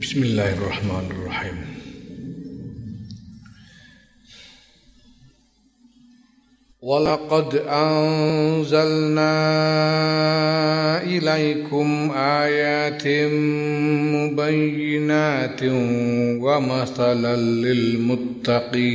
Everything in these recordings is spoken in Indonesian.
بسم الله الرحمن الرحيم. ولقد أنزلنا إليكم آيات مبينات ومثلا للمتقين.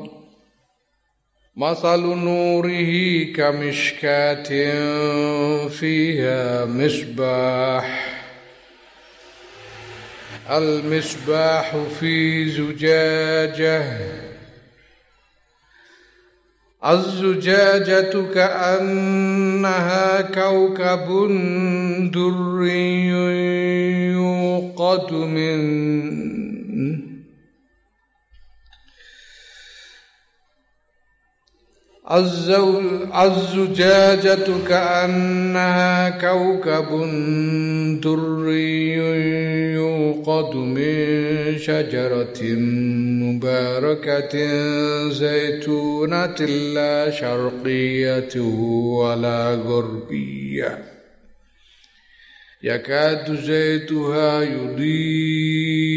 مثل نوره كمشكاة فيها مصباح. المصباح في زجاجة. الزجاجة كأنها كوكب دري يوقد من الزجاجة كأنها كوكب دري يوقد من شجرة مباركة زيتونة لا شرقية ولا غربية. يكاد زيتها يضيء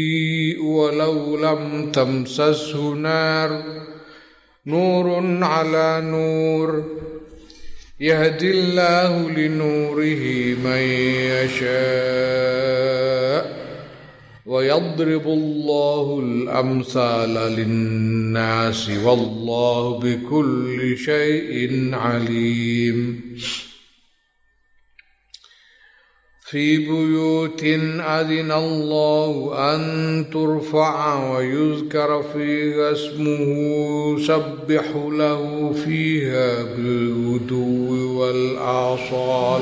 ولو لم تمسسه نار نور على نور. يهدي الله لنوره من يشاء. ويضرب الله الأمثال للناس والله بكل شيء عليم. في بيوت أذن الله أن ترفع ويذكر فيها اسمه سبح له فيها بالغدو والآصال.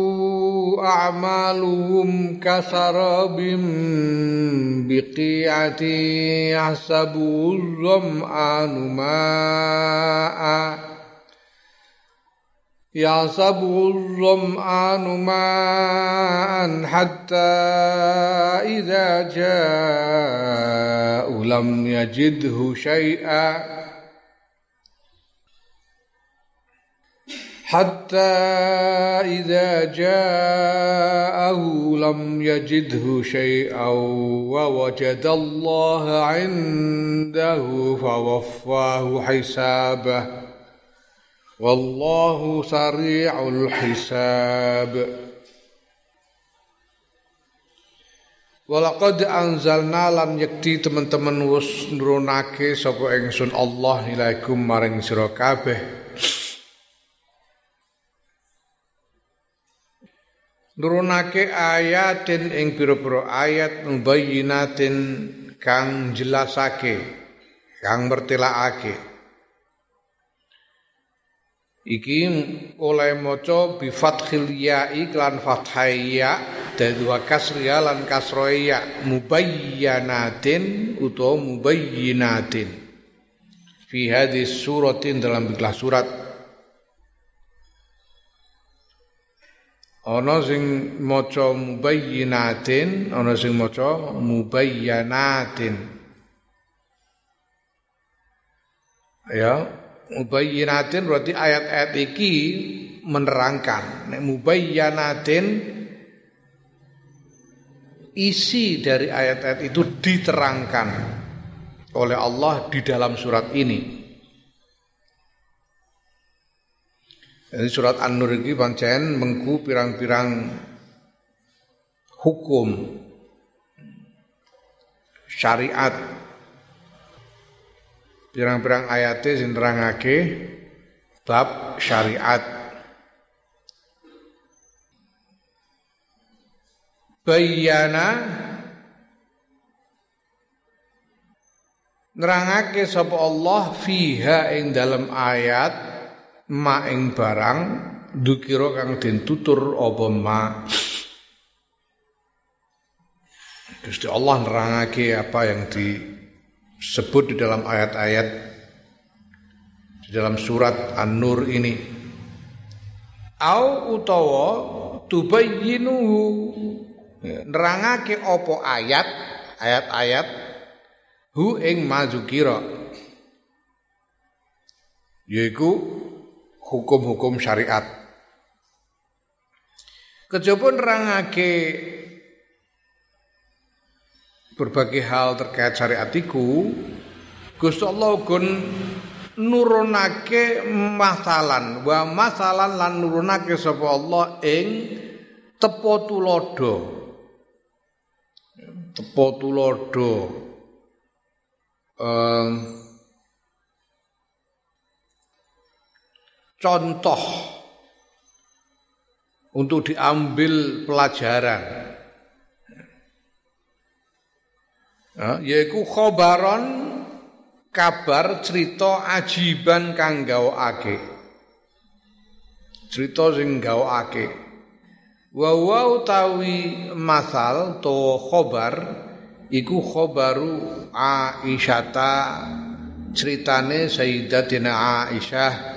أعمالهم كسراب بقيعة يحسبه الظمآن ماء. يحسبه الظمآن ماء حتى إذا جاء لم يجده شيئا. حتى إذا جاءه لم يجده شيئا ووجد الله عنده فوفاه حسابه والله سريع الحساب Walaqad anzalna lan yekti teman-teman wus nurunake sapa ingsun Allah ilaikum maring sira kabeh nurunake ayatin ing pira-pira ayat mubayyinatin kang jelasake kang mertelakake iki oleh maca bi fathil ya iklan fathaya dan dua kasriya lan kasroya mubayyanatin utawa mubayyinatin. Fi hadis suratin dalam ikhlas surat ana sing maca mubayyinatin ana sing maca mubayyanatin ya Mubayyinatin berarti ayat-ayat iki menerangkan. Nek mubayyanatin isi dari ayat-ayat itu diterangkan oleh Allah di dalam surat ini. Jadi surat An-Nur ini pancen mengku pirang-pirang hukum syariat. Pirang-pirang ayatnya sing nerangake bab syariat. Bayana nerangake sapa Allah fiha ing dalam ayat ma ing barang dukira kang den tutur apa ma? Gusti Allah nerangake apa yang di disebut di dalam ayat-ayat di dalam surat An-Nur ini. Au utawa tubayyinuhu. Nerangake opo ayat ayat-ayat hu ing mazukira yaiku hukum-hukum syariat. Kejaba nerangake berbagai hal terkait syariat iku Gusti Allah gun nurunake masalan wa masalan lan nurunake sapa Allah ing tepo tulodo. Tepo tulodo. Um, contoh untuk diambil pelajaran. Yaiku khobaron kabar cerita ajiban kang gawake cerita sing gawake wa wa utawi masal to khobar iku khobaru Aisyata ceritane Sayyidatina Aisyah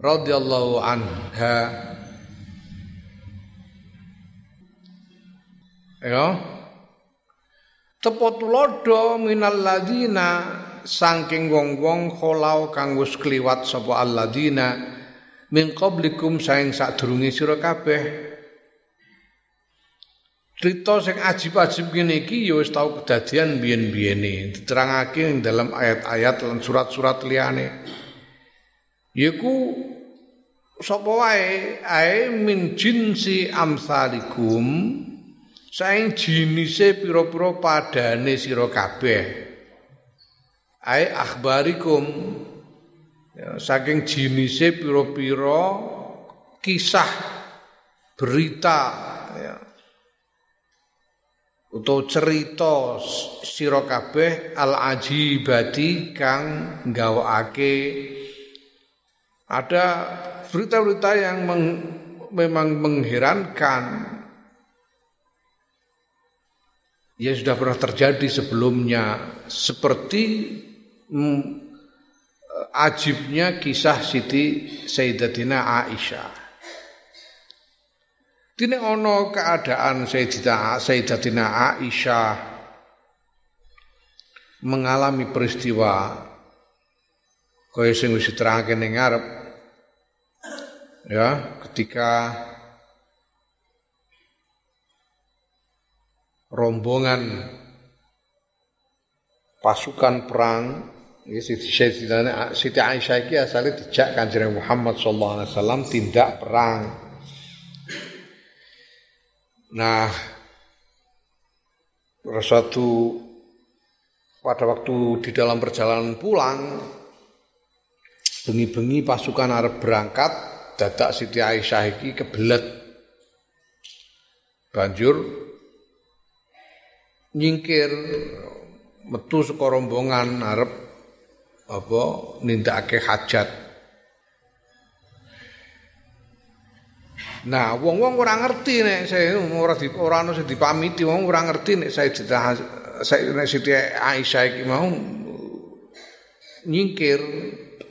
radhiyallahu anha. Ya. Tepo tulodo minal ladina saking wong-wong kholau kang wis kliwat sapa alladina min qablikum saing sadurunge sira kabeh. Cerita sing ajib-ajib ngene iki ya wis tau kedadian biyen-biyene diterangake ing dalam ayat-ayat lan surat-surat liyane. Yiku sapa wae? Ae min jinsi amsalikum saing jinise pira-pira padane sira kabeh. Ai akhbarikum. Ya, saking jinise pira-pira kisah berita ya. Utawa cerita sira kabeh al ajibati kang gawake ada berita-berita yang meng, memang mengherankan yang sudah pernah terjadi sebelumnya seperti mm, ajibnya kisah Siti Sayyidatina Aisyah. Dene ono keadaan Sayyidatina Sayyidatina Aisyah mengalami peristiwa kaya sing wis diterangke ning ngarep ya ketika rombongan pasukan perang Siti Aisyah iki asale dijak Kanjeng Muhammad sallallahu alaihi wasallam tindak perang. Nah, pada waktu di dalam perjalanan pulang bengi-bengi pasukan Arab berangkat dadak Siti Aisyah iki kebelet banjur nyingkir metu saka rombongan arep apa nindakake hajat. Nah, wong-wong ora ngerti nek saya ora di ora ono sing dipamiti wong ora ngerti nek saya saya nek Siti Aisyah iki mau nyingkir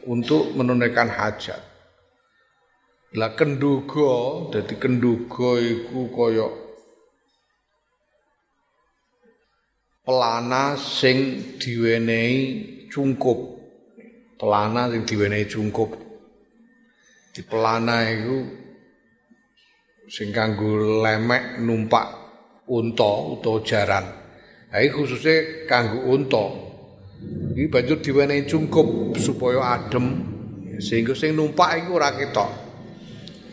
untuk menunaikan hajat. Lah kenduga, dadi kenduga iku koyok pelana sing diwenehi cungkup pelana sing diwenehi cungkup. Di pelana iku sing kanggo lemek numpak unta utawa jaran. Ha khususe kanggo unta. Iki banjur diwenehi cungkup supaya adem sehingga sing numpak iku ora ketok.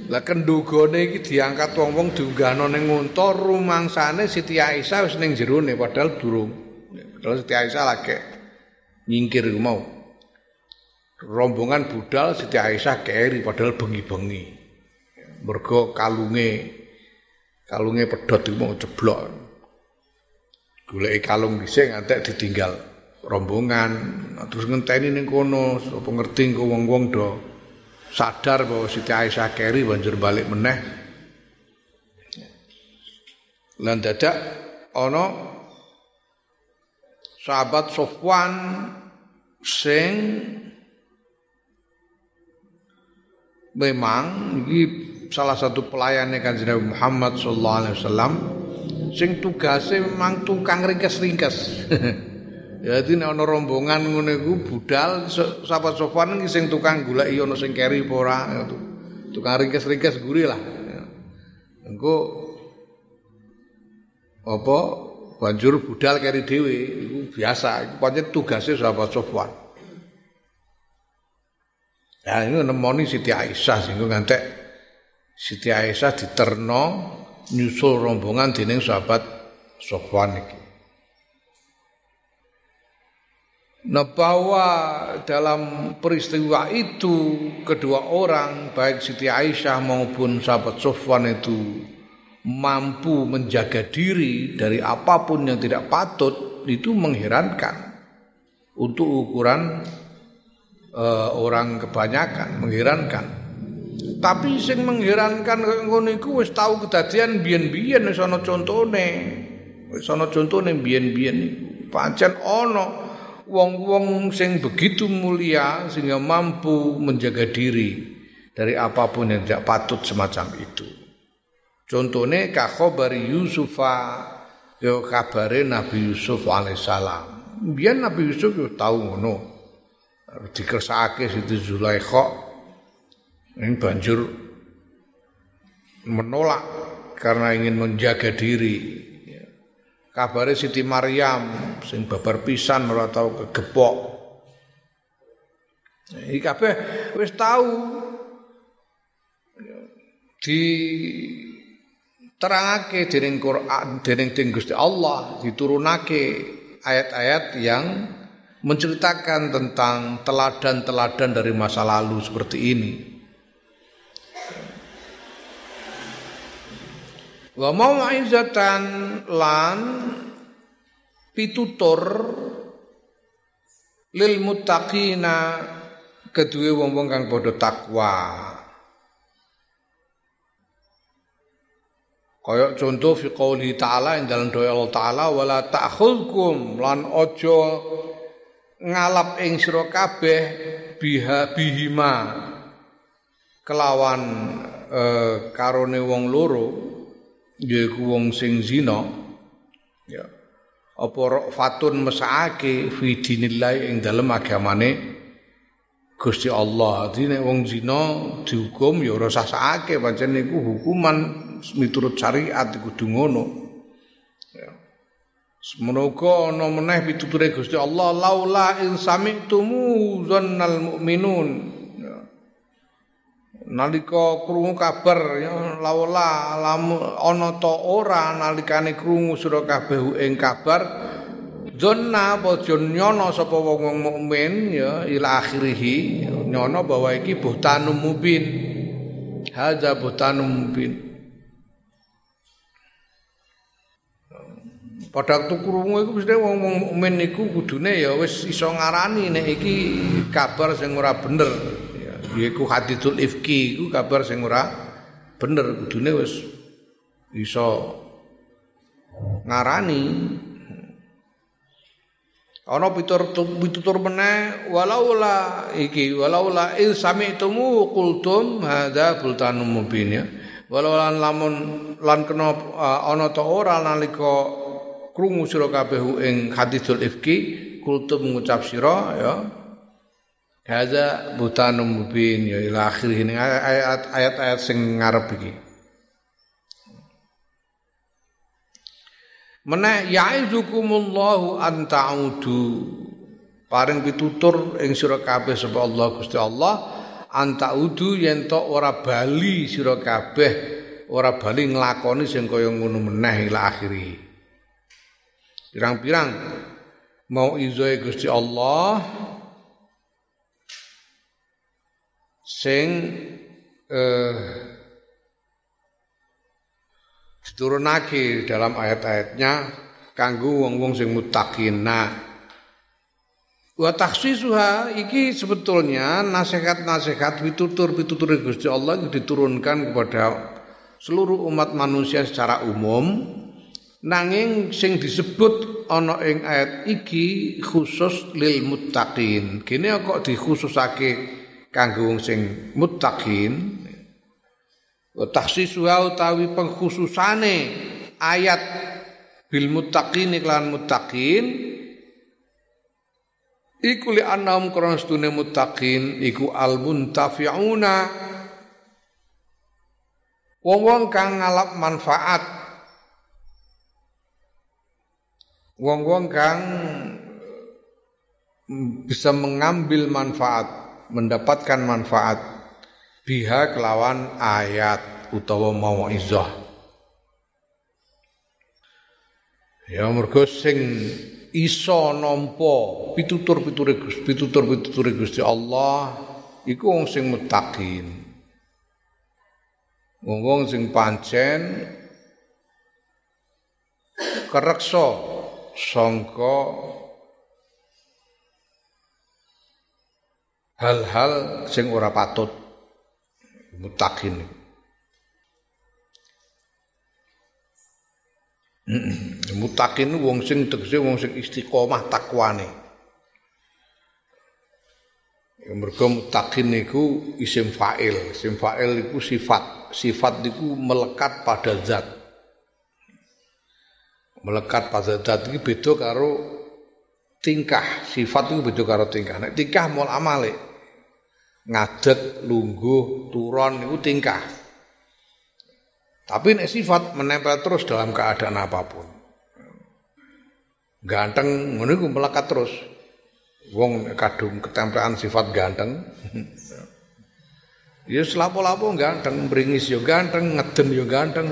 Lah kendugane iki diangkat wong-wong diunggahno ning unta rumangsane Siti Aisyah wis ning jerone padahal durung. Padahal Siti Aisyah lagi nyingkir mau. Rombongan budal Siti Aisyah keri padahal bengi-bengi. Mergo kalunge kalunge pedhot iku mau ceblok. Goleki kalung dhisik ngantek ditinggal rombongan terus ngenteni ning kono sapa ngerti engko wong-wong do sadar bahwa Siti Aisyah keri banjur balik meneh. Lan dadak ana sahabat Sofwan sing memang iki salah satu pelayannya kanjeng Muhammad sallallahu alaihi wasallam sing tugase memang tukang ringkes-ringkes Jadi nek ana rombongan ngene iku budal Sofwan iki sing tukang goleki ana sing keri apa ora tukang ringkes-ringkes guri lah. Engko apa banjur budal keri dhewe iku biasa iku pancen tugase sahabat Sofwan. Ya ini nemoni Siti Aisyah sehingga ngantek Siti Aisyah diterno nyusul rombongan dening sahabat Sofwan iki. Nah bahwa dalam peristiwa itu kedua orang baik Siti Aisyah maupun sahabat Sofwan itu mampu menjaga diri dari apa pun yang tidak patut itu mengherankan. Untuk ukuran uh, orang kebanyakan mengherankan. Tapi sing mengherankan ngono iku wis tau kedadian biyen-biyen wis ana contone. Wis ana contone biyen-biyen iku. Pancen ana wong-wong sing begitu mulia sehingga mampu menjaga diri dari apa pun yang tidak patut semacam itu. Contohnya kakhobari Yusufa yo kabare Nabi Yusuf alaihissalam. Biar Nabi Yusuf yo tahu ngono. Dikersake situ Zulaikha ini banjur menolak karena ingin menjaga diri kabare Siti Maryam sing babar pisan ora tau kegepok. Iki kabeh wis tahu di terangake dening Quran dening Gusti Allah diturunake ayat-ayat yang menceritakan tentang teladan-teladan dari masa lalu seperti ini. Wa mau'izatan lan pitutur lil muttaqina kedue wong-wong kang padha takwa. Kaya contoh fi qouli ta'ala ing dalam doa Allah taala wala ta'khulkum lan ojo ngalap ing sira kabeh biha bihima kelawan eh, karone wong loro yaiku wong sing zina ya apa fatun mesake fi dinillah ing dalem agamane Gusti Allah. Dadi nek wong zina dihukum ya ora sah-sahake pancen niku hukuman miturut syariat kudu ngono. Ya. Semoga ana meneh pituture Gusti Allah laula in sami'tumu dzannal mu'minun nalika krungu kabar ya laula lamu ana ta ora nalikane krungu sira kabeh ing kabar Jonna apa nyono sapa wong mukmin ya ila akhirih nyono bahwa iki buhtanum mubin. Hadza buhtanum mubin. Waktu krungu iku mesti wong mukmin iku kudune ya wis iso ngarani nek iki kabar sing ora bener yaiku hadithul ifki iku kabar sing ora bener. Kudune wis iso ngarani. Ana pitur pitutur meneh walaula iki walaula il sami'tumu qultum hadza bultanum mubin ya. Walau lan lamun lan kena ana ta ora nalika krungu sira kabeh ing hadithul ifki kultum ngucap sira ya Hadza butanum mubin ya ila akhir ini ayat-ayat sing ngarep iki. Meneh ya'izukumullahu an ta'udu paring pitutur ing sira kabeh sapa Allah Gusti Allah an ta'udu yen to ora bali sira kabeh ora bali nglakoni sing kaya ngono meneh ila akhiri. Pirang-pirang mau izoe Gusti Allah sing eh, diturunake dalam ayat-ayatnya kanggo wong-wong sing muttaqin. Nah, wa takhsisuha iki sebetulnya nasihat-nasihat pitutur-pitutur Gusti Allah diturunkan kepada seluruh umat manusia secara umum nanging sing disebut ana ing ayat iki khusus lil muttaqin. Kene kok dikhususake kanggo wong sing muttaqin takhsisuha utawi pengkhususane ayat bil muttaqin iklan muttaqin iku li annahum krana muttaqin iku al muntafiuna wong-wong kang ngalap manfaat wong-wong kang bisa mengambil manfaat mendapatkan manfaat biha kelawan ayat utawa mauizah ya mergo sing iso nampa pitutur-piture Gusti pitutur-piture Gusti Allah iku wong sing mutakin. Wong-wong sing pancen kereksa sangka hal-hal sing ora patut mutakin. Mutakin wong sing tegese wong sing istiqomah takwane mergo mutakin niku isim fa'il. Isim fa'il niku sifat. Sifat niku melekat pada zat. Melekat pada zat iki beda karo tingkah. Sifat itu beda karo tingkah. Nek tingkah mul amale ngadet, lungguh, turon itu tingkah. Tapi nek sifat menempel terus dalam keadaan apa pun. Ganteng ngono iku melekat terus. Wong kadung ketempelan sifat ganteng. ya selapo-lapo ganteng, bringis yo ganteng, ngeden yo ganteng.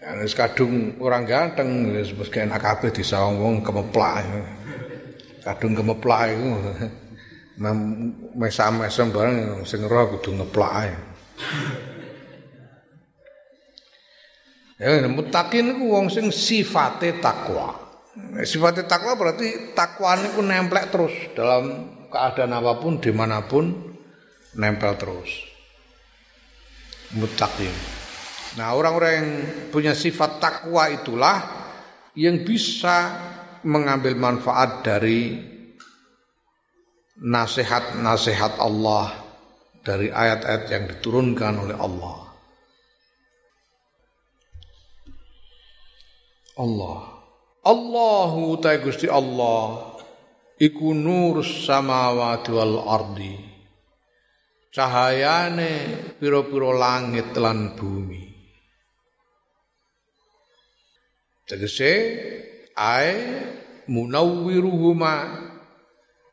Ya, kadung orang ganteng, wis enak kabeh disawang wong kemeplak kadung kemeplak iku mesam-mesam bareng sing roh kudu ngeplak ae. Ya mutakin iku wong sing sifate takwa. Sifate takwa berarti takwa niku nemplek terus dalam keadaan apa pun di mana pun nempel terus. Mutakin. Nah orang-orang yang punya sifat takwa itulah yang bisa mengambil manfaat dari nasihat-nasihat Allah dari ayat-ayat yang diturunkan oleh Allah. Allah. Allahu ta Gusti Allah iku nur samawati wal ardi. Cahayane pira-pira langit lan bumi. Tegese ae munawwiruhuma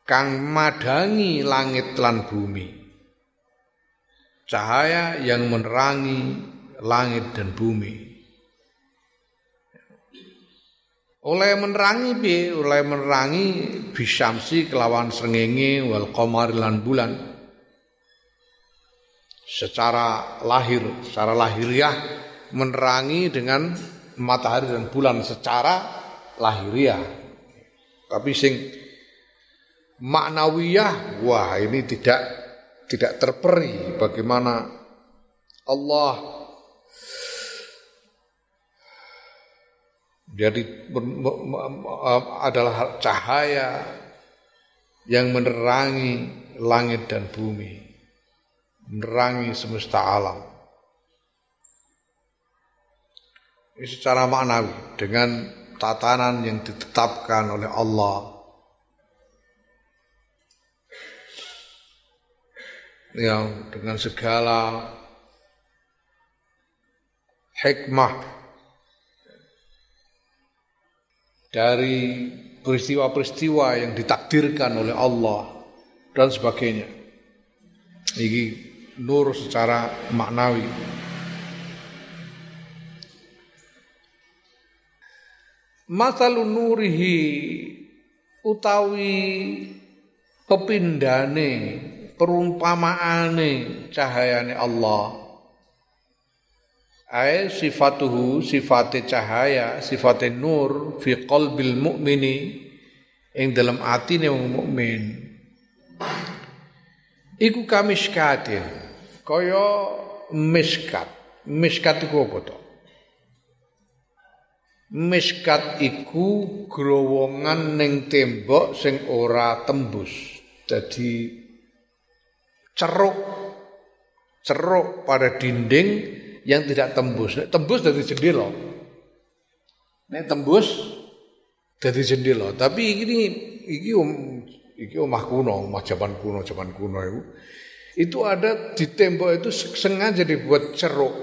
kang madangi langit lan bumi. Cahaya yang menerangi langit dan bumi. Oleh menerangi bi oleh menerangi bisyamsi kelawan srengenge wal qamar lan bulan. Secara lahir secara lahiriah menerangi dengan matahari dan bulan secara lahiriah. Tapi sing maknawiyah, wah ini tidak tidak terperi bagaimana Allah jadi adalah cahaya yang menerangi langit dan bumi, menerangi semesta alam. Ini secara maknawi dengan tatanan yang ditetapkan oleh Allah yang dengan segala hikmah dari peristiwa-peristiwa yang ditakdirkan oleh Allah dan sebagainya. Ini nur secara maknawi. Masalu nurihi utawi pepindane perumpamaane cahayane Allah. Ay sifatuhu sifate cahaya sifate nur fi qalbil mu'mini ing dalam atine wong mukmin. Iku kamiskatin kaya miskat. Miskat iku apa to? Miskat iku growongan ning tembok sing ora tembus. Dadi ceruk ceruk pada dinding yang tidak tembus. Tembus dari jendela. Nek tembus dari jendela. Tapi ini iki om iki omah kuno, omah zaman kuno, zaman kuno itu. Itu ada di tembok itu sengaja dibuat ceruk.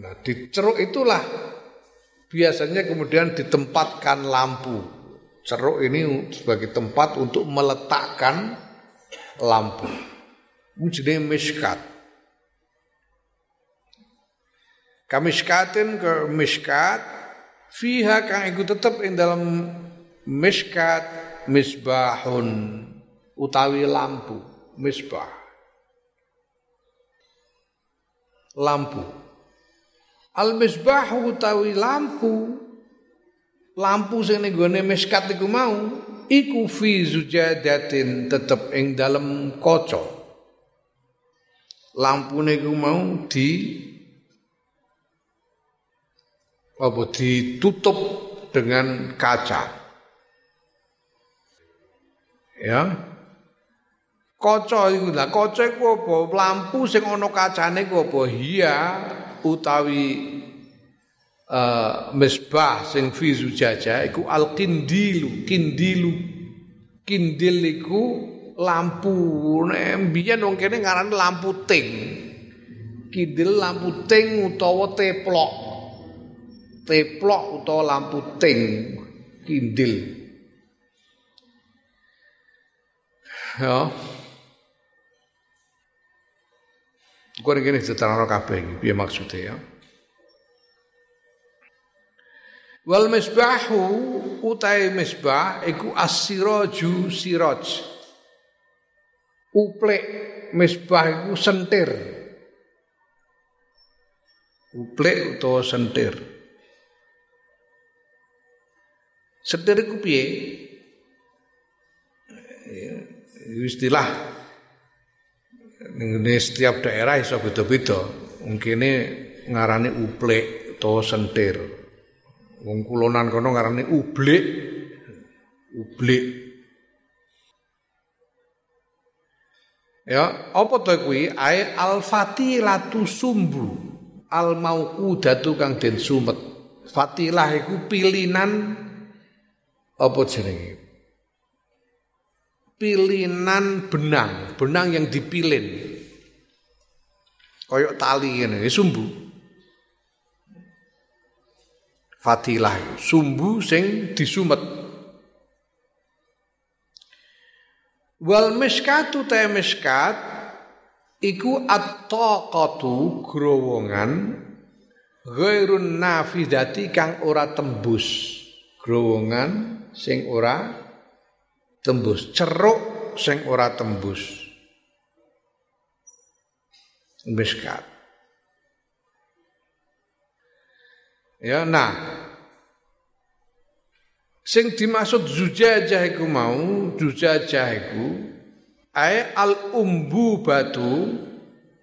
Nah, di ceruk itulah biasanya kemudian ditempatkan lampu. Ceruk ini sebagai tempat untuk meletakkan lampu. Jenis miskat. Kamiskatin ke miskat fiha kang iku tetep ing dalam miskat misbahun utawi lampu misbah. Lampu. Al misbah utawi lampu lampu sing ning gone miskat iku mau iku fi zujadatin tetep ing dalam kaca lampune iku mau di apa ditutup dengan kaca. Ya. Kaca iku lah, kaca iku apa? Lampu sing ana kacane iku apa? Hiya utawi uh, misbah sing fi zujaja iku al-kindilu, kindilu. Kindil iku lampu. Nek mbiyen wong kene ngarani lampu ting. Kindil lampu ting utawa teplok teplok utawa lampu ting kindil ya Kau ini diterangno kabeh piye maksude ya Wal misbahu utai misbah iku as-siraju siraj. Uplek misbah iku sentir. Uplek utawa sentir. Setir iku piye? Istilah ini setiap daerah iso beda-beda. Mungkin ngarani uplek atau sentir. Wong kulonan kono ngarani ublik. Ublik. Ya, apa to kuwi? Ai al-fatilatu sumbu. Al mauqudatu kang den sumet. Fatilah iku pilinan apa jenenge? Pilinan benang, benang yang dipilin. Koyok tali ini, sumbu. Fatilah, sumbu sing disumet. Wal miskatu ta miskat iku at-taqatu growongan ghairun nafidati kang ora tembus. Growongan sing ora tembus, ceruk sing ora tembus. Miskat. Ya, nah. Sing dimaksud zujajah iku mau, zujajah iku ae al umbu batu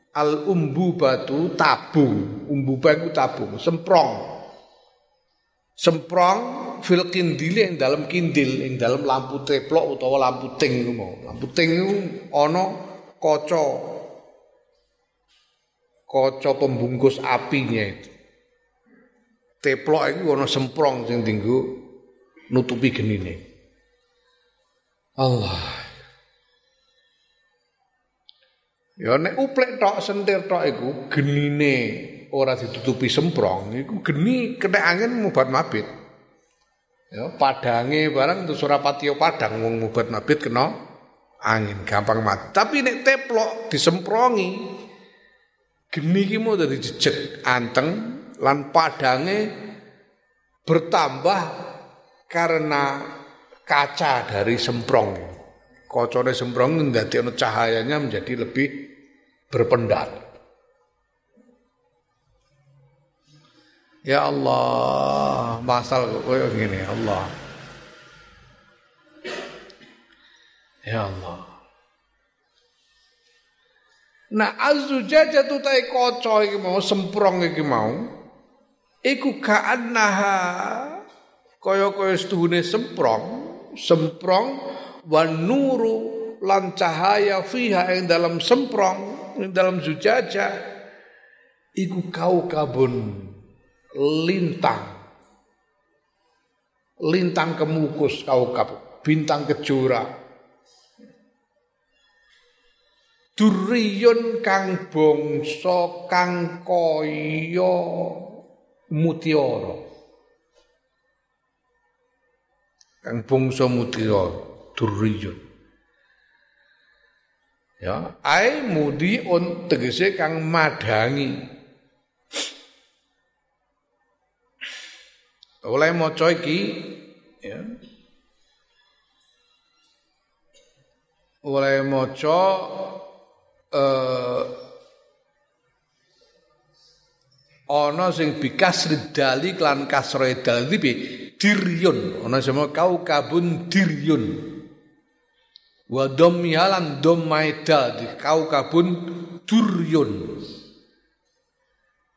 al umbu batu tabung, umbu batu tabung, semprong. Semprong fil kindil yang dalam kindil, yang dalam lampu teplok utawa lampu ting mau. Lampu ting ono kaca. Kaca pembungkus apinya itu. Teplok itu ono semprong sing tinggu nutupi genine. Allah. Ya nek uplek tok sentir tok iku genine ora ditutupi semprong iku geni kena angin mubat mabit. Ya padange barang itu Surapatio padang wong mubat mabit kena angin gampang mati. Tapi nek teplok disemprongi geni ki mau dari jejeg anteng lan padange bertambah karena kaca dari semprong kocore semprong ndadekno cahayanya menjadi lebih berpendar. Ya Allah, masal koyo gini Allah. Ya Allah. Nah azujaja tu tai kaca iki mau semprong iki mau iku ka'annaha kaya-kaya setuhune semprong, semprong wan nuru lan cahaya fiha yang dalam semprong yang dalam zujaja iku kau kabun lintang lintang kemukus kau kab bintang kejora Duriyun kang bangsa kang kaya mutiara. Kang bangsa mutiara durriyun ya ai on tegese kang madangi. Oleh maca iki ya. Oleh maca eh ana sing bikas ridali klan kasroe dal diryun ana sama kau kabun diryun wa dhammiha lan dhammaida di kaukabun duryun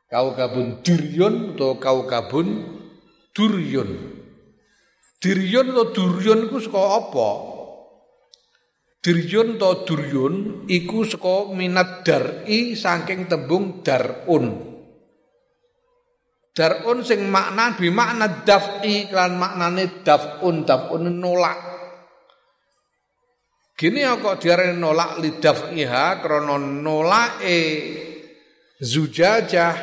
kaukabun duryun atau kaukabun duryun duryun atau duryun iku saka apa? Diryun atau duryun iku saka minat dar'i saking tembung darun. Darun sing makna bi makna daf'i kan maknane daf'un daf'un nolak Gini ya kok diarani nolak lidaf iha krono nolake zujajah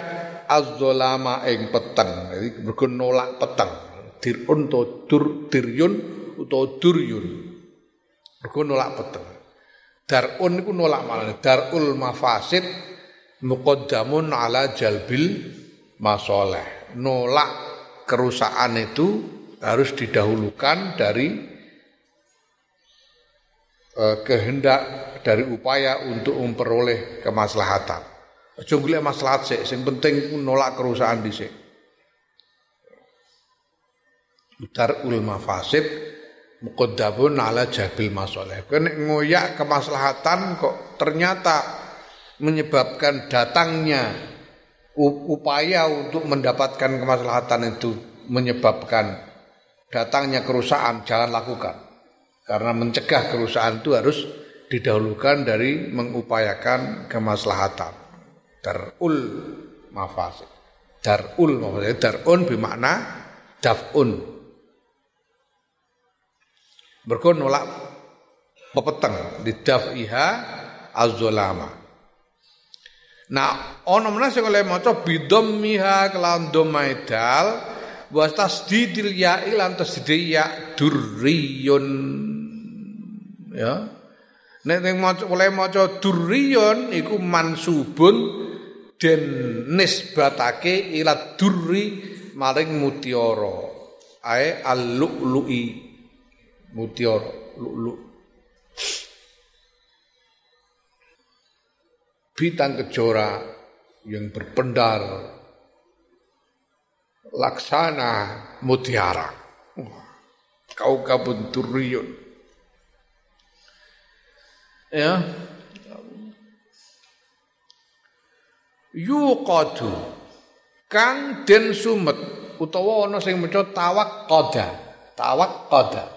az-zalama ing peteng. Jadi mergo nolak peteng. Dirun to dur diryun utawa duryun. Mergo nolak peteng. Darun iku nolak malane. Darul mafasid muqaddamun ala jalbil masoleh. Nolak kerusakan itu harus didahulukan dari Eh, kehendak dari upaya untuk memperoleh kemaslahatan. Aja maslahat sik, sing penting nolak kerusakan dhisik. Darul mafasid muqaddabun ala jabil masoleh. Kene ngoyak kemaslahatan kok ternyata menyebabkan datangnya upaya untuk mendapatkan kemaslahatan itu menyebabkan datangnya kerusakan jangan lakukan. Karena mencegah kerusakan itu harus didahulukan dari mengupayakan kemaslahatan. Darul mafasid. Darul mafasid. Darun bermakna daf'un. Mergo nolak pepeteng di daf'iha az-zalama. Nah, ana meneh sing oleh maca bidhammiha kelawan dhammaidal wa tasdidil ya'i lan tasdidil ya durriyun. Ya. Nek ning maca oleh maca durriyon iku mansubun den nisbatake ila durri maring mutiara. Ae al-lu'lu'i. Mutiara lu'lu' bintang kejora yang berpendar laksana mutiara. Kau kabun durriyun ya. Yuqadu. Kang den sumet utawa ana sing maca tawaqqada. Tawaqqada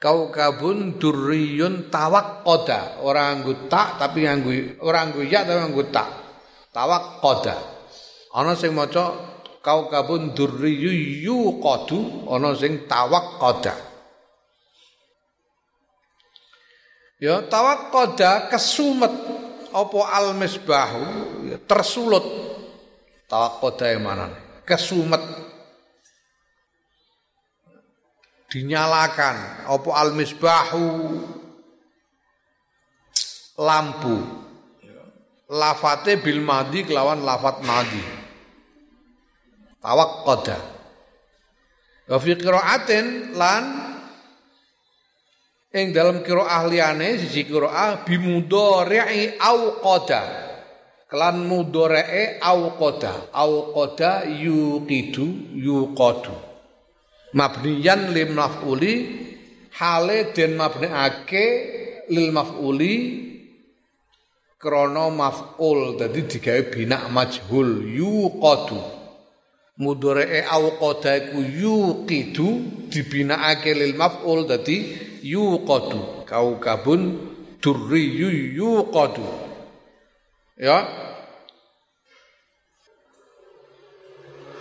kaukabun durriyun tawaqqada ora nganggo tak tapi nganggo ora nganggo ya tapi nganggo tak. Tawaqqada ana sing maca kaukabun durriyu yuqadu. Ana sing tawaqqada Ya tawaqqada kesumet. Apa al misbahu ya, tersulut. Tawakoda mana kesumet dinyalakan. Apa al misbahu lampu. Lafate bil madi kelawan lafat madi. Tawakoda wa fi qiraatin lan ing dalam qiraah liyane siji qiraah bimudhari'i au qada kelan mudhari'e au qada au qada yuqidu yuqadu mabniyan lim maf'uli hale den mabniake lil maf'uli krana maf'ul. Dadi digawe bina majhul yuqadu mudhari'e au qada iku yuqidu dibinaake lil maf'ul dadi yuqadu kaukabun durriyu yuqadu ya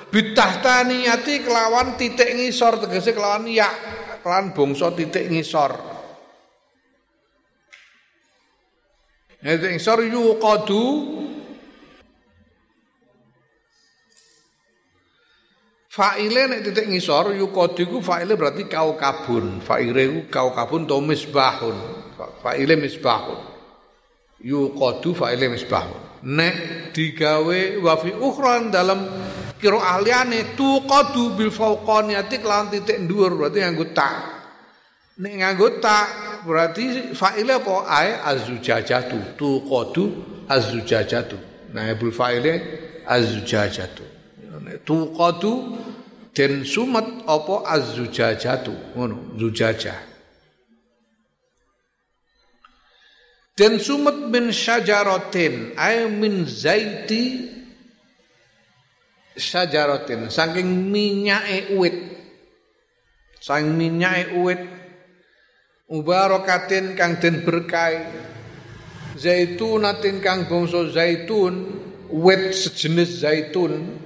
bitahtaniyati kelawan titik ngisor tegese kelawan ya kelawan bangsa titik ngisor titik ngisor yuqadu Faile nek titik ngisor yuqadi ku faile berarti kau kabun. Faile ku kau kabun to misbahun. Faile misbahun. Yuqadu faile misbahun. Nek digawe wa fi ukhran dalam kira ahliane tuqadu bil fauqaniyati kelan titik dhuwur berarti nganggo tak. Nek nganggo tak berarti faile apa ae azujajatu tuqadu azujajatu. Nah bil faile azujajatu. tuqadu den sumet apa azzujajatu ngono zujajah den sumet min syajaratin ay min zaiti syajaratin saking minyake uwit. Saking minyake uwit mubarakatin kang den berkah zaitunatin kang bangsa zaitun wit sejenis zaitun.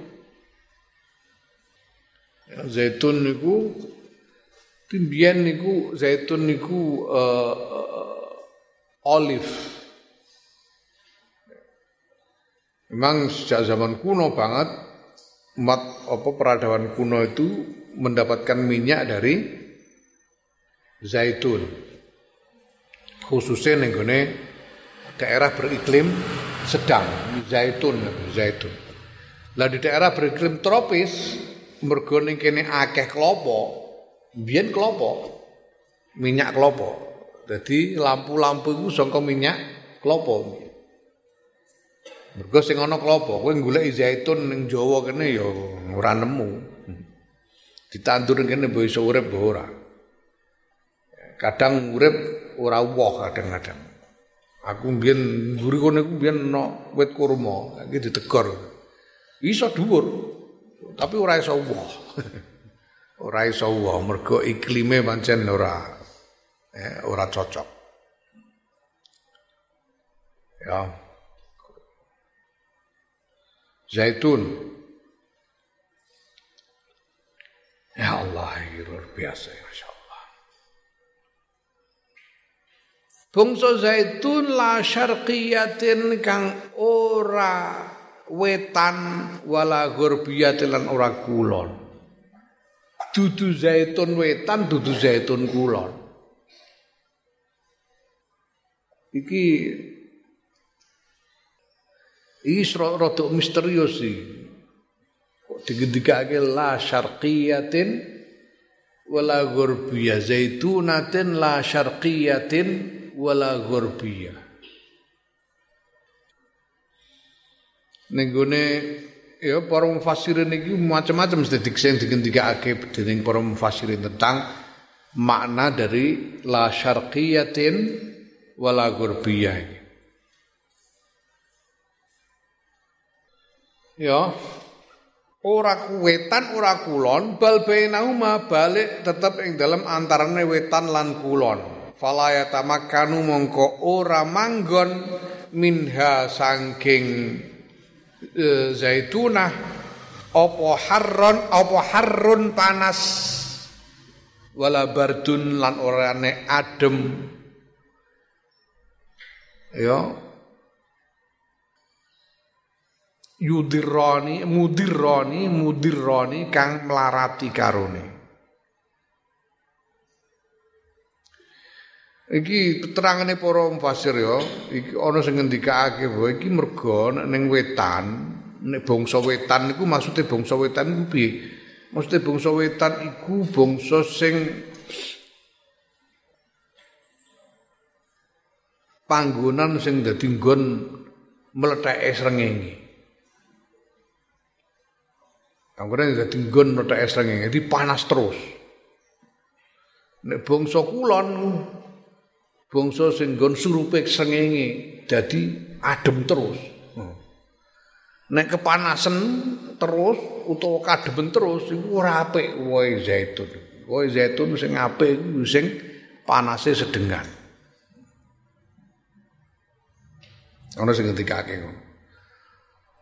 Zaitun niku timbian niku zaitun niku uh, uh, olive. Memang sejak zaman kuno banget umat apa peradaban kuno itu mendapatkan minyak dari zaitun khususnya nenggone daerah beriklim sedang zaitun zaitun lah di daerah beriklim tropis mergo kene akeh klopo, biyen klopo. Minyak klopo. Dadi lampu-lampu iku saka minyak klopo. Mergo sing ana klopo, kowe golek zaitun ning Jawa kene ya ora nemu. Ditandur kene mbok iso urip ora. Kadang urip ora woh kadang-kadang. Aku mbiyen mburi kono iku mbiyen ana wit kurma, iki ditegor. Iso dhuwur, tapi ora iso woh. ora iso woh mergo iklime pancen ora eh, ora cocok. Ya. Zaitun. Ya Allah, luar biasa ya Allah. Bangsa zaitun la syarqiyatin kang ora wetan wala ghurbiyatin lan ora kulon. Dudu zaitun wetan, dudu zaitun kulon. Iki iki rada misterius sih. Kok digendikake la syarqiyatin wala ghurbiyah zaitunatin la syarqiyatin wala ghurbiyah. ning gone ya para mufassirin iki macam-macam mesti diksen digendikake dening para mufassirin tentang makna dari la syarqiyatin wala gurbiyah ya. Ora wetan ora kulon bal bainahuma balik tetep ing dalam antarane wetan lan kulon. Fala yatamakkanu mongko ora manggon minha sangking e, zaitunah apa harron apa harrun panas wala bardun lan orane adem. Ya yudirroni mudirroni mudirroni kang melarati karone Iki keterangane para mufasir ya, iki ana sing ngendikake bahwa iki mergo ning wetan, nek bangsa wetan niku maksude bangsa wetan iku piye? Maksude bangsa wetan iku bangsa sing panggonan sing dadi nggon mletheke srengenge. Panggonan dadi nggon mletheke srengenge, di panas terus. Nek bangsa kulon bangsa sing nggon surupe srengenge dadi adem terus. Nek kepanasan terus utawa kademen terus iku ora wohe zaitun. Wohe zaitun sing apik iku sing panase sedengan. Ana sing ngendikake ngono.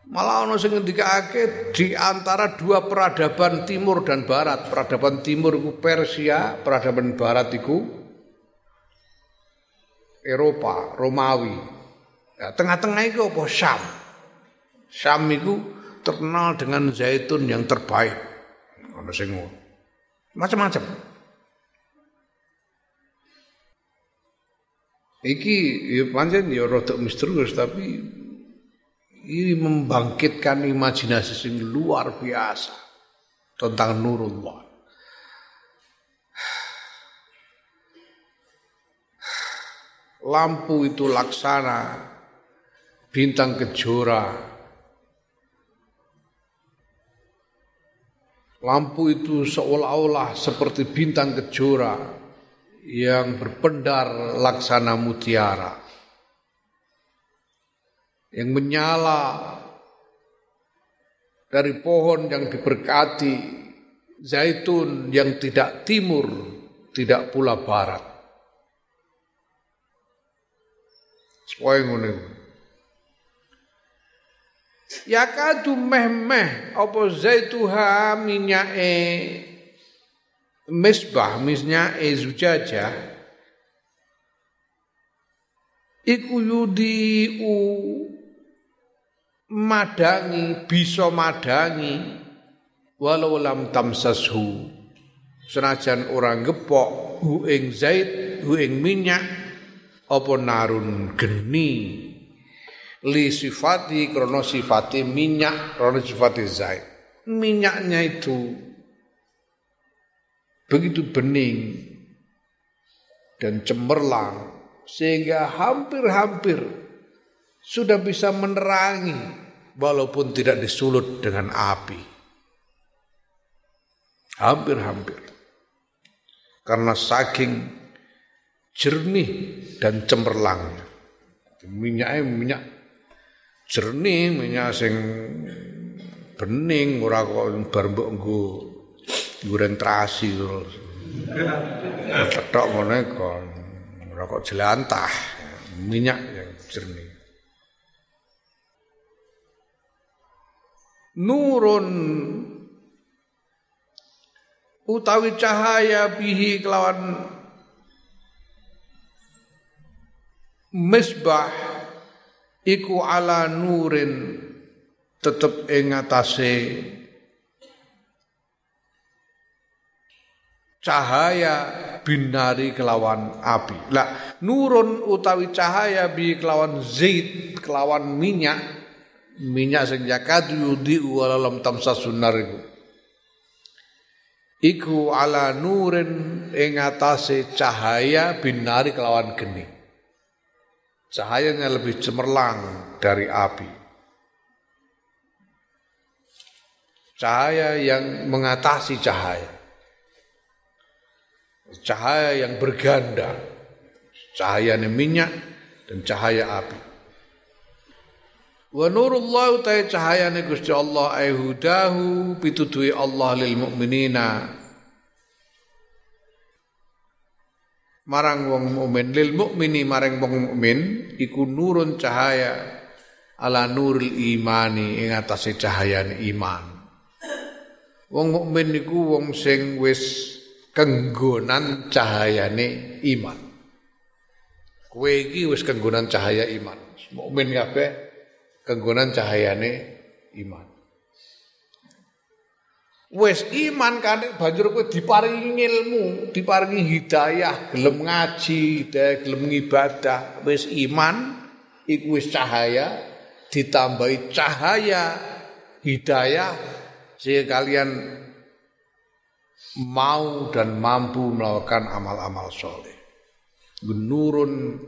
Malah ana sing ngendikake di antara dua peradaban timur dan barat. Peradaban timur iku Persia, peradaban barat iku Eropa, Romawi. Ya, tengah-tengah itu apa? Syam. Syam itu terkenal dengan zaitun yang terbaik. Ana sing macam-macam. Iki ya pancen ya rada misterius tapi ini membangkitkan imajinasi sing luar biasa tentang Nurullah. Lampu itu laksana bintang kejora. Lampu itu seolah-olah seperti bintang kejora yang berpendar laksana mutiara yang menyala dari pohon yang diberkati zaitun yang tidak timur tidak pula barat. Ya kadu meh-meh apa zaituha minyake misbah misnya ezujaja iku yudiu madangi bisa madangi. Walau lam tamsashu. Senajan orang gepok hu ing zait hu ing minyak apa narun geni? Li sifati krono sifati minyak krono sifati zait. Minyaknya itu begitu bening dan cemerlang sehingga hampir-hampir sudah bisa menerangi walaupun tidak disulut dengan api. Hampir-hampir. Karena saking jernih dan cemerlangnya. Minyaknya minyak jernih, minyak sing bening ora kok bar goreng terasi terus. Cetok ngono kon rokok jelantah, minyak yang jernih. Nurun utawi cahaya bihi kelawan misbah iku ala nurin tetep ing atase cahaya binari kelawan api. Lah nurun utawi cahaya bi kelawan zait kelawan minyak minyak sing yakadu yudi walalam tamsa sunar iku. Iku ala nurin ing atase cahaya binari kelawan geni. Cahayanya lebih cemerlang dari api. Cahaya yang mengatasi cahaya cahaya yang berganda cahaya minyak dan cahaya api wa nurullah utai cahaya Gusti Allah ay hudahu pitutui Allah lil mukminina marang wong mukmin lil mukmini marang wong mukmin iku nurun cahaya ala nuril imani ing atase cahayane iman wong mukmin niku wong sing wis kenggonan cahayane iman. Kowe iki wis kenggonan cahaya iman. Mukmin kabeh kenggonan cahayane iman. Wes iman kan banjur kowe diparingi ilmu, diparingi hidayah, gelem ngaji, hidayah gelem ibadah, wes iman iku wis cahaya ditambahi cahaya hidayah sehingga kalian mau dan mampu melakukan amal-amal soleh. Nurun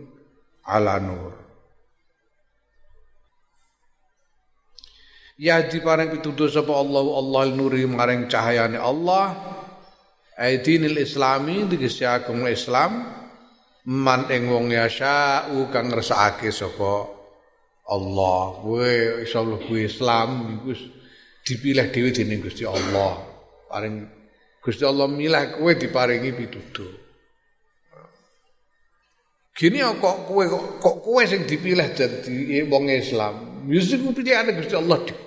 ala nur. Ya diparing pitutur sapa Allah Allah nuri maring cahayane Allah. Aidinil Islami tegese agama Islam man ing wong yasau kang ngersakake sapa Allah. Kowe iso mlebu Islam iku dipilih dhewe dening Gusti Allah. Paring Gusti Allah milah kowe diparingi pitutur. Gini kok kowe kok kowe sing dipilih dadi wong Islam. Mesti ku pilihane Gusti Allah. Pertimbangan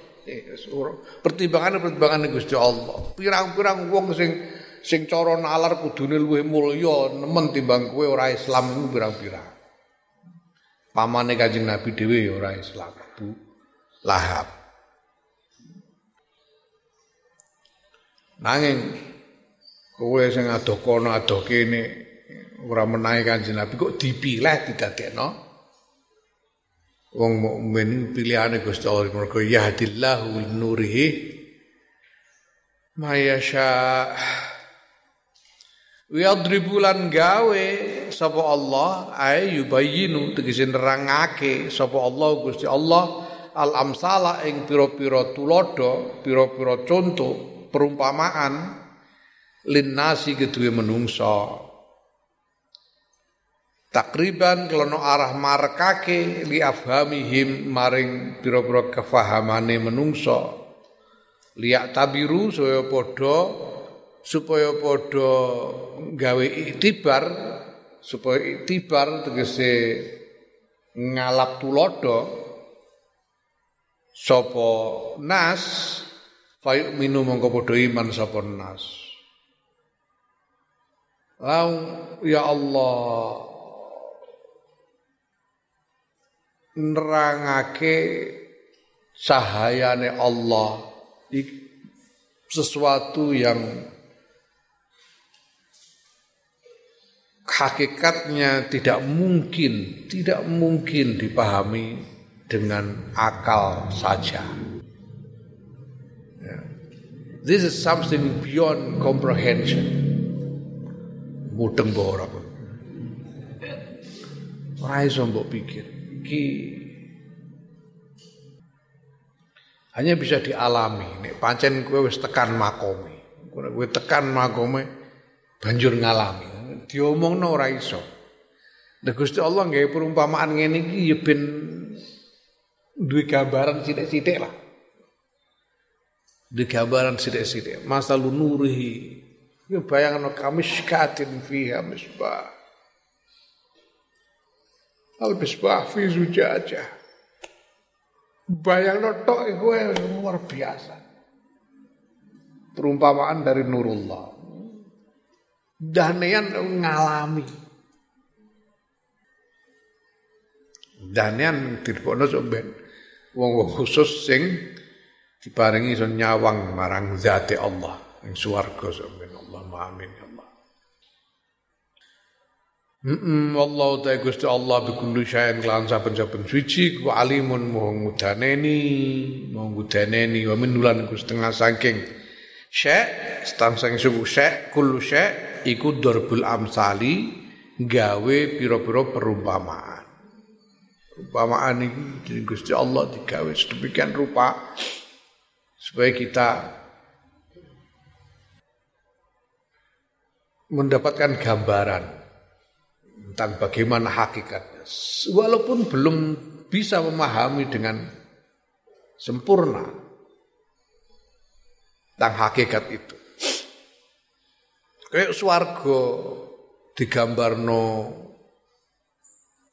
pertimbangan Gusti Allah. Pirang-pirang wong sing sing cara nalar kudune luwih mulya nemen timbang kowe ora Islam iku pirang-pirang. Pamane Kanjeng Nabi dhewe ya ora Islam, Bu Lahab. Nanging kowe sing adoh kono adoh kene ora menahe Kanjeng Nabi kok dipilih didadekno wong mukmin pilihane Gusti Allah mergo yahdillahu nurihi mayasya Wiyadribulan gawe sapa Allah ay yubayyinu tegese nerangake sapa Allah Gusti Allah al amsala ing pira-pira tulodo pira-pira contoh perumpamaan linnasi kedue menungsa takriban kelono arah marekake li afhamihim maring pira-pira kefahamane menungso. Liak tabiru supaya padha supaya padha gawe iktibar supaya iktibar tegese ngalap tulodo sapa nas fayuk minu mongko padha iman nas. Lau ya Allah nerangake cahayane Allah sesuatu yang hakikatnya tidak mungkin tidak mungkin dipahami dengan akal saja. Ya. This is something beyond comprehension. Mudeng borok. Ora iso mbok pikir iki hanya bisa dialami nek pancen kowe wis tekan makome kowe tekan makome banjur ngalami diomongno ora iso Nek Gusti Allah nggawe perumpamaan ngene iki ya ben duwe gambaran sithik-sithik lah. Duwe gambaran sithik-sithik. Masalun nurihi. Ya bayangno kamishkatin fiha misbah. Al-Bisbah fi zujajah. Bayang tok iku luar biasa. Perumpamaan dari Nurullah. Danean ngalami. Danean dirbono sampean wong-wong khusus sing diparingi iso nyawang marang zati Allah ing swarga sampean Allah amin Mm wallahu ta Gusti Allah bi kulli syai'in lan saben-saben suci ku alimun moho ngudaneni moho ngudaneni wa min lan ku setengah saking syek stang sang suku syek kullu syek iku darbul amsali gawe pira-pira perumpamaan. Perumpamaan iki Gusti Allah digawe sedemikian rupa supaya kita mendapatkan gambaran tentang bagaimana hakikatnya. Walaupun belum bisa memahami dengan sempurna tentang hakikat itu. Kayak swarga digambarno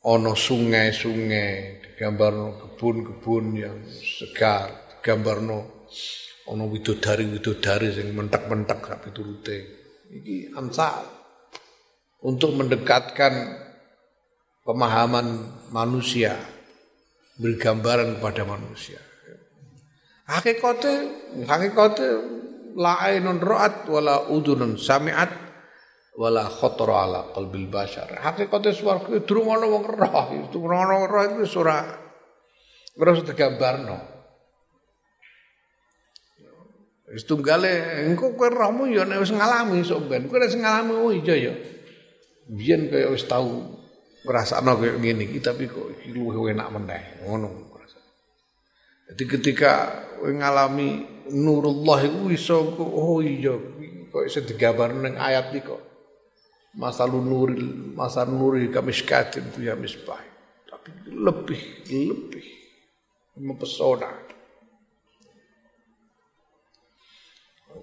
ono sungai-sungai, digambarno kebun-kebun yang segar, digambarno ono widodari-widodari yang mentek-mentek sak turute. Iki amsal untuk mendekatkan pemahaman manusia, bergambaran kepada manusia. Hakikate hakikate la ainun ra'at wala udunun sami'at wala khatara ala qalbil bashar. Hakikate swarga durung ana wong roh, durung ana roh iku ora ora digambarno. Wis tunggale engko kowe rohmu ya nek wis ngalami sok ben. Kowe wis ngalami oh iya ya. Biyen kaya wis tau ngrasakno kaya ngene iki tapi kok iki luwih enak meneh. Ngono. Jadi ketika ngalami nurullah iku iso oh iya kok iso digambar ning ayat iki kok. Masalun nuril masal nuri kamiskatin ya misbah. Tapi lebih lebih mempesona.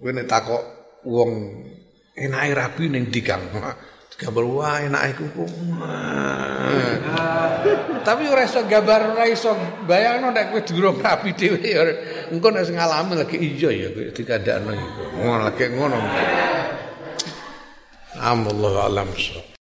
Kowe nek takok wong enake rabi ning dikang. Gambar wah enak iku. Tapi ora iso gambar ora iso bayangno nek kowe durung rapi dhewe ya. Engko nek ngalami lagi iya ya dikandakno iku. Ngono lagi ngono. Amallahu alam.